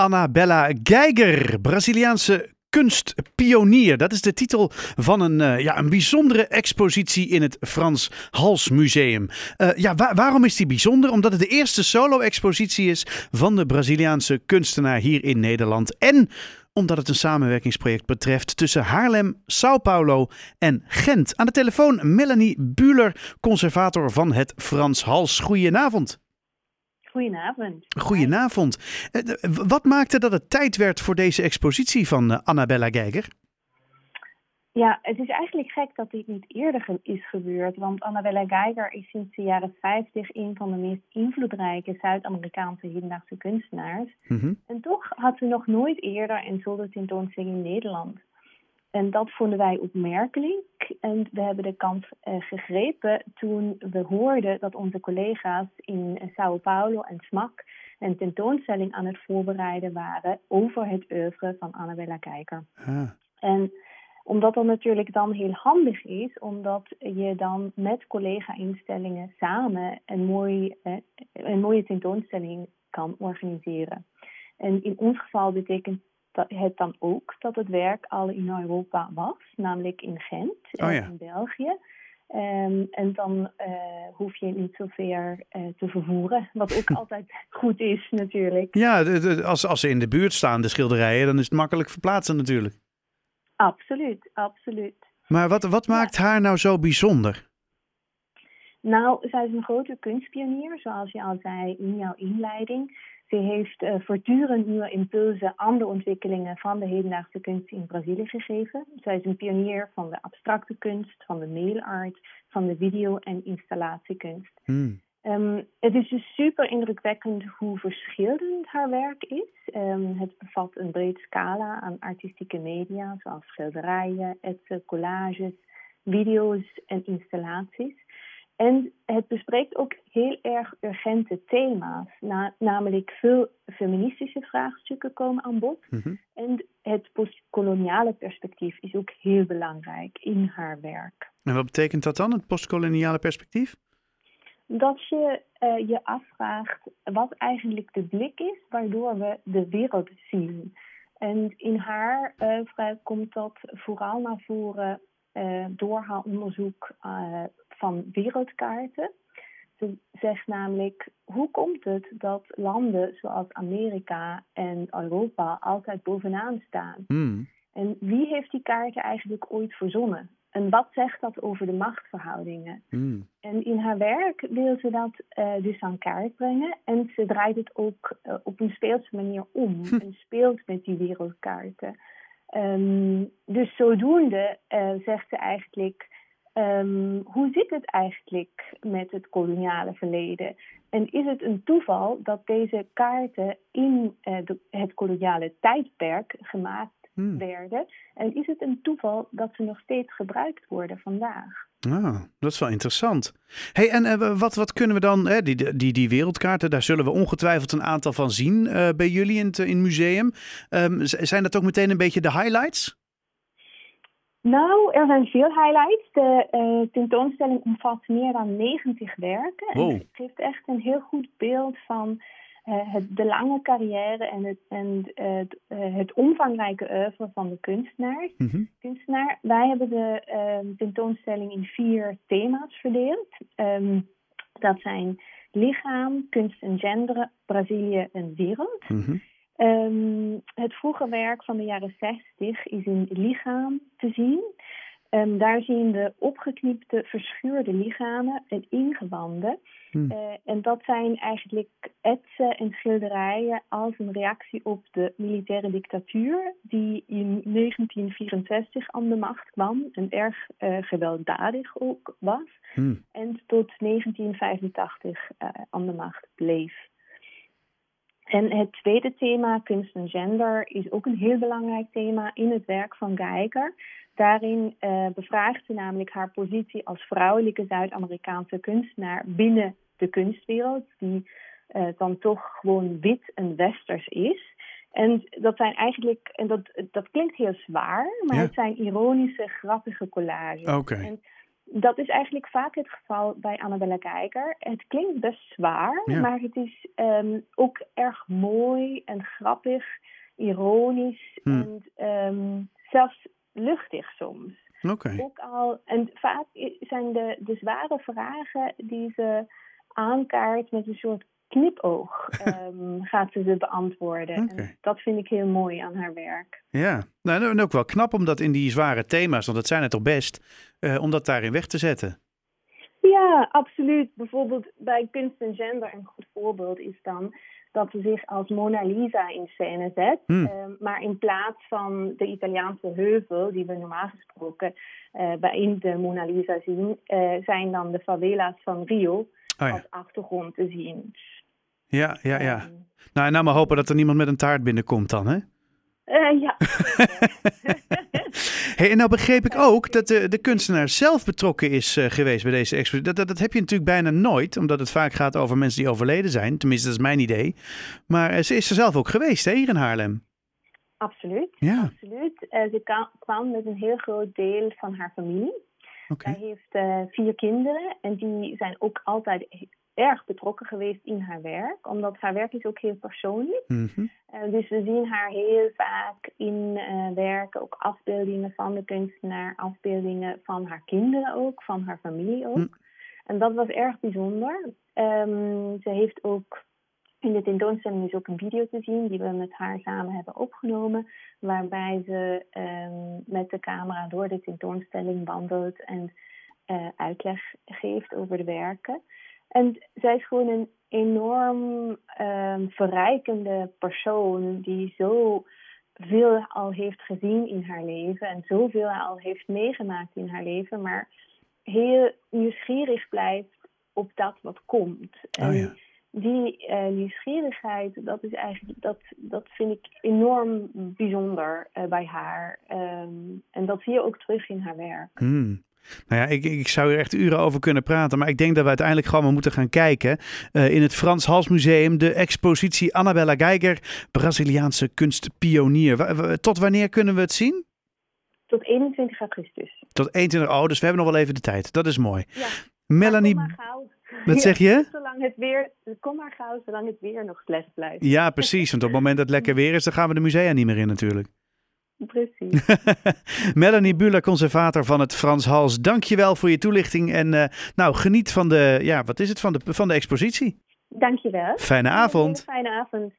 Annabella Geiger, Braziliaanse kunstpionier. Dat is de titel van een, uh, ja, een bijzondere expositie in het Frans Hals Museum. Uh, ja, wa waarom is die bijzonder? Omdat het de eerste solo-expositie is van de Braziliaanse kunstenaar hier in Nederland. En omdat het een samenwerkingsproject betreft tussen Haarlem, Sao Paulo en Gent. Aan de telefoon Melanie Buhler, conservator van het Frans Hals. Goedenavond. Goedenavond. Goedenavond. Eh, wat maakte dat het tijd werd voor deze expositie van eh, Annabella Geiger? Ja, het is eigenlijk gek dat dit niet eerder is gebeurd. Want Annabella Geiger is sinds de jaren 50 een van de meest invloedrijke Zuid-Amerikaanse hedendaagse kunstenaars. Mhm. En toch had ze nog nooit eerder een solo tentoonstelling in Nederland. En dat vonden wij opmerkelijk. En we hebben de kans uh, gegrepen toen we hoorden dat onze collega's in Sao Paulo en SMAC een tentoonstelling aan het voorbereiden waren over het oeuvre van Annabella Kijker. Ah. En omdat dat natuurlijk dan heel handig is, omdat je dan met collega-instellingen samen een, mooi, eh, een mooie tentoonstelling kan organiseren. En in ons geval betekent het dan ook dat het werk al in Europa was, namelijk in Gent, oh in België. Um, en dan uh, hoef je niet zover uh, te vervoeren, wat ook altijd goed is natuurlijk. Ja, als, als ze in de buurt staan, de schilderijen, dan is het makkelijk verplaatsen natuurlijk. Absoluut, absoluut. Maar wat, wat maakt haar nou zo bijzonder? Nou, zij is een grote kunstpionier, zoals je al zei in jouw inleiding. Ze heeft uh, voortdurend nieuwe impulsen aan de ontwikkelingen van de hedendaagse kunst in Brazilië gegeven. Zij is een pionier van de abstracte kunst, van de mail art, van de video- en installatiekunst. Hmm. Um, het is dus super indrukwekkend hoe verschillend haar werk is. Um, het bevat een breed scala aan artistieke media, zoals schilderijen, etsen, collages, video's en installaties. En het bespreekt ook heel erg urgente thema's, namelijk veel feministische vraagstukken komen aan bod. Mhm. En het postkoloniale perspectief is ook heel belangrijk in haar werk. En wat betekent dat dan, het postkoloniale perspectief? Dat je uh, je afvraagt wat eigenlijk de blik is waardoor we de wereld zien. En in haar uh, komt dat vooral naar voren uh, door haar onderzoek van wereldkaarten. Ze zegt namelijk, hoe komt het dat landen zoals Amerika en Europa altijd bovenaan staan? Hmm. En wie heeft die kaarten eigenlijk ooit verzonnen? En wat zegt dat over de machtsverhoudingen? Hmm. En in haar werk wil ze dat uh, dus aan kaart brengen. En ze draait het ook uh, op een speelse manier om. Hm. En speelt met die wereldkaarten. Um, dus zodoende uh, zegt ze eigenlijk Um, hoe zit het eigenlijk met het koloniale verleden? En is het een toeval dat deze kaarten in uh, de, het koloniale tijdperk gemaakt hmm. werden? En is het een toeval dat ze nog steeds gebruikt worden vandaag? Ah, dat is wel interessant. Hey, en uh, wat, wat kunnen we dan, hè, die, die, die wereldkaarten, daar zullen we ongetwijfeld een aantal van zien uh, bij jullie in het, in het museum. Um, zijn dat ook meteen een beetje de highlights? Nou, er zijn veel highlights. De uh, tentoonstelling omvat meer dan 90 werken. En het geeft echt een heel goed beeld van het, de lange carrière en het, en, het omvangrijke oeuvre van de kunstenaar. Mm kunstenaar. Wij hebben de ehm, tentoonstelling in vier thema's verdeeld. Um, dat zijn lichaam, kunst en gender, Brazilië en wereld. Mm Um, het vroege werk van de jaren 60 is in lichaam te zien. Um, daar zien we opgeknipte, verschuurde lichamen en ingewanden. Hmm. Uh, en dat zijn eigenlijk etsen en schilderijen als een reactie op de militaire dictatuur die in 1964 aan de macht kwam en erg uh, gewelddadig ook was. Hmm. En tot 1985 uh, aan de macht bleef. En het tweede thema, kunst en gender, is ook een heel belangrijk thema in het werk van Geiger. Daarin uh, bevraagt ze namelijk haar positie als vrouwelijke Zuid-Amerikaanse kunstenaar binnen de kunstwereld, die uh, dan toch gewoon wit en westers is. En dat zijn eigenlijk, en dat, dat klinkt heel zwaar, maar het zijn ironische, grappige collages. Okay dat is eigenlijk vaak het geval bij Annabella Kijker. Het klinkt best zwaar, maar het is um, ook erg mooi en grappig, ironisch hmm. en um, zelfs luchtig soms. Okay. Ook al, en vaak zijn de, de zware vragen die ze aankaart met een soort knipoog um, gaat ze ze beantwoorden. En dat vind ik heel mooi aan haar werk. Ja, nou, en ook wel knap om dat in die zware thema's, want dat zijn het toch best, uh, om dat daarin weg te zetten. Ja, absoluut. Bijvoorbeeld bij kunst en gender een goed voorbeeld is dan dat ze zich als Mona Lisa in scène zet. Hmm. Uh, maar in plaats van de Italiaanse heuvel, die we normaal gesproken uh, bij de Mona Lisa zien, uh, zijn dan de favela's van Rio oh als achtergrond te zien. Ja, ja, ja. Um, nou, nou maar hopen dat er niemand met een taart binnenkomt dan, hè? Uh, ja. hey, en nou begreep ik ook dat de, de kunstenaar zelf betrokken is uh, geweest bij deze expositie. Dat, dat, dat, heb je natuurlijk bijna nooit, omdat het vaak gaat over mensen die overleden zijn. Tenminste, dat is mijn idee. Maar uh, ze is er zelf ook geweest, hè, hier in Haarlem. Absoluut. Ja. Absoluut. ze kwam met een heel groot deel van haar familie. Okay. Zij heeft vier kinderen en die zijn ook altijd erg betrokken geweest in haar werk, omdat haar werk is ook heel persoonlijk. Mm -hmm. uh, dus we zien haar heel vaak in uh, werken, ook afbeeldingen van de kunstenaar, afbeeldingen van haar kinderen ook, van haar familie ook. Mm. En dat was erg bijzonder. Um, ze heeft ook in de tentoonstelling is ook een video te zien die we met haar samen hebben opgenomen, waarbij ze um, met de camera door de tentoonstelling wandelt en uh, uitleg geeft over de werken. En zij is gewoon een enorm um, verrijkende persoon die zo veel al heeft gezien in haar leven en zoveel al heeft meegemaakt in haar leven, maar heel nieuwsgierig blijft op dat wat komt. Oh, ja. die uh, nieuwsgierigheid, dat is eigenlijk, dat, dat vind ik enorm bijzonder uh, bij haar. Um, en dat zie je ook terug in haar werk. Hmm. Nou ja, ik, ik zou er echt uren over kunnen praten. Maar ik denk dat we uiteindelijk gewoon maar moeten gaan kijken. Uh, in het Frans Hals Museum de expositie Annabella Geiger, Braziliaanse kunstpionier. Tot wanneer kunnen we het zien? Tot 21 augustus. Tot 21, oh, dus we hebben nog wel even de tijd. Dat is mooi. Ja. Melanie. Maar kom maar gauw. Wat zeg je? Zolang het weer, kom maar gauw, zolang het weer nog slecht blijft. Ja, precies. Want op het moment dat het lekker weer is, dan gaan we de musea niet meer in natuurlijk. Precies. Melanie Buller, conservator van het Frans Hals. Dankjewel voor je toelichting. En uh, nou, geniet van de, ja, wat is het, van de, van de expositie. Dankjewel. Fijne avond. Fijne avond.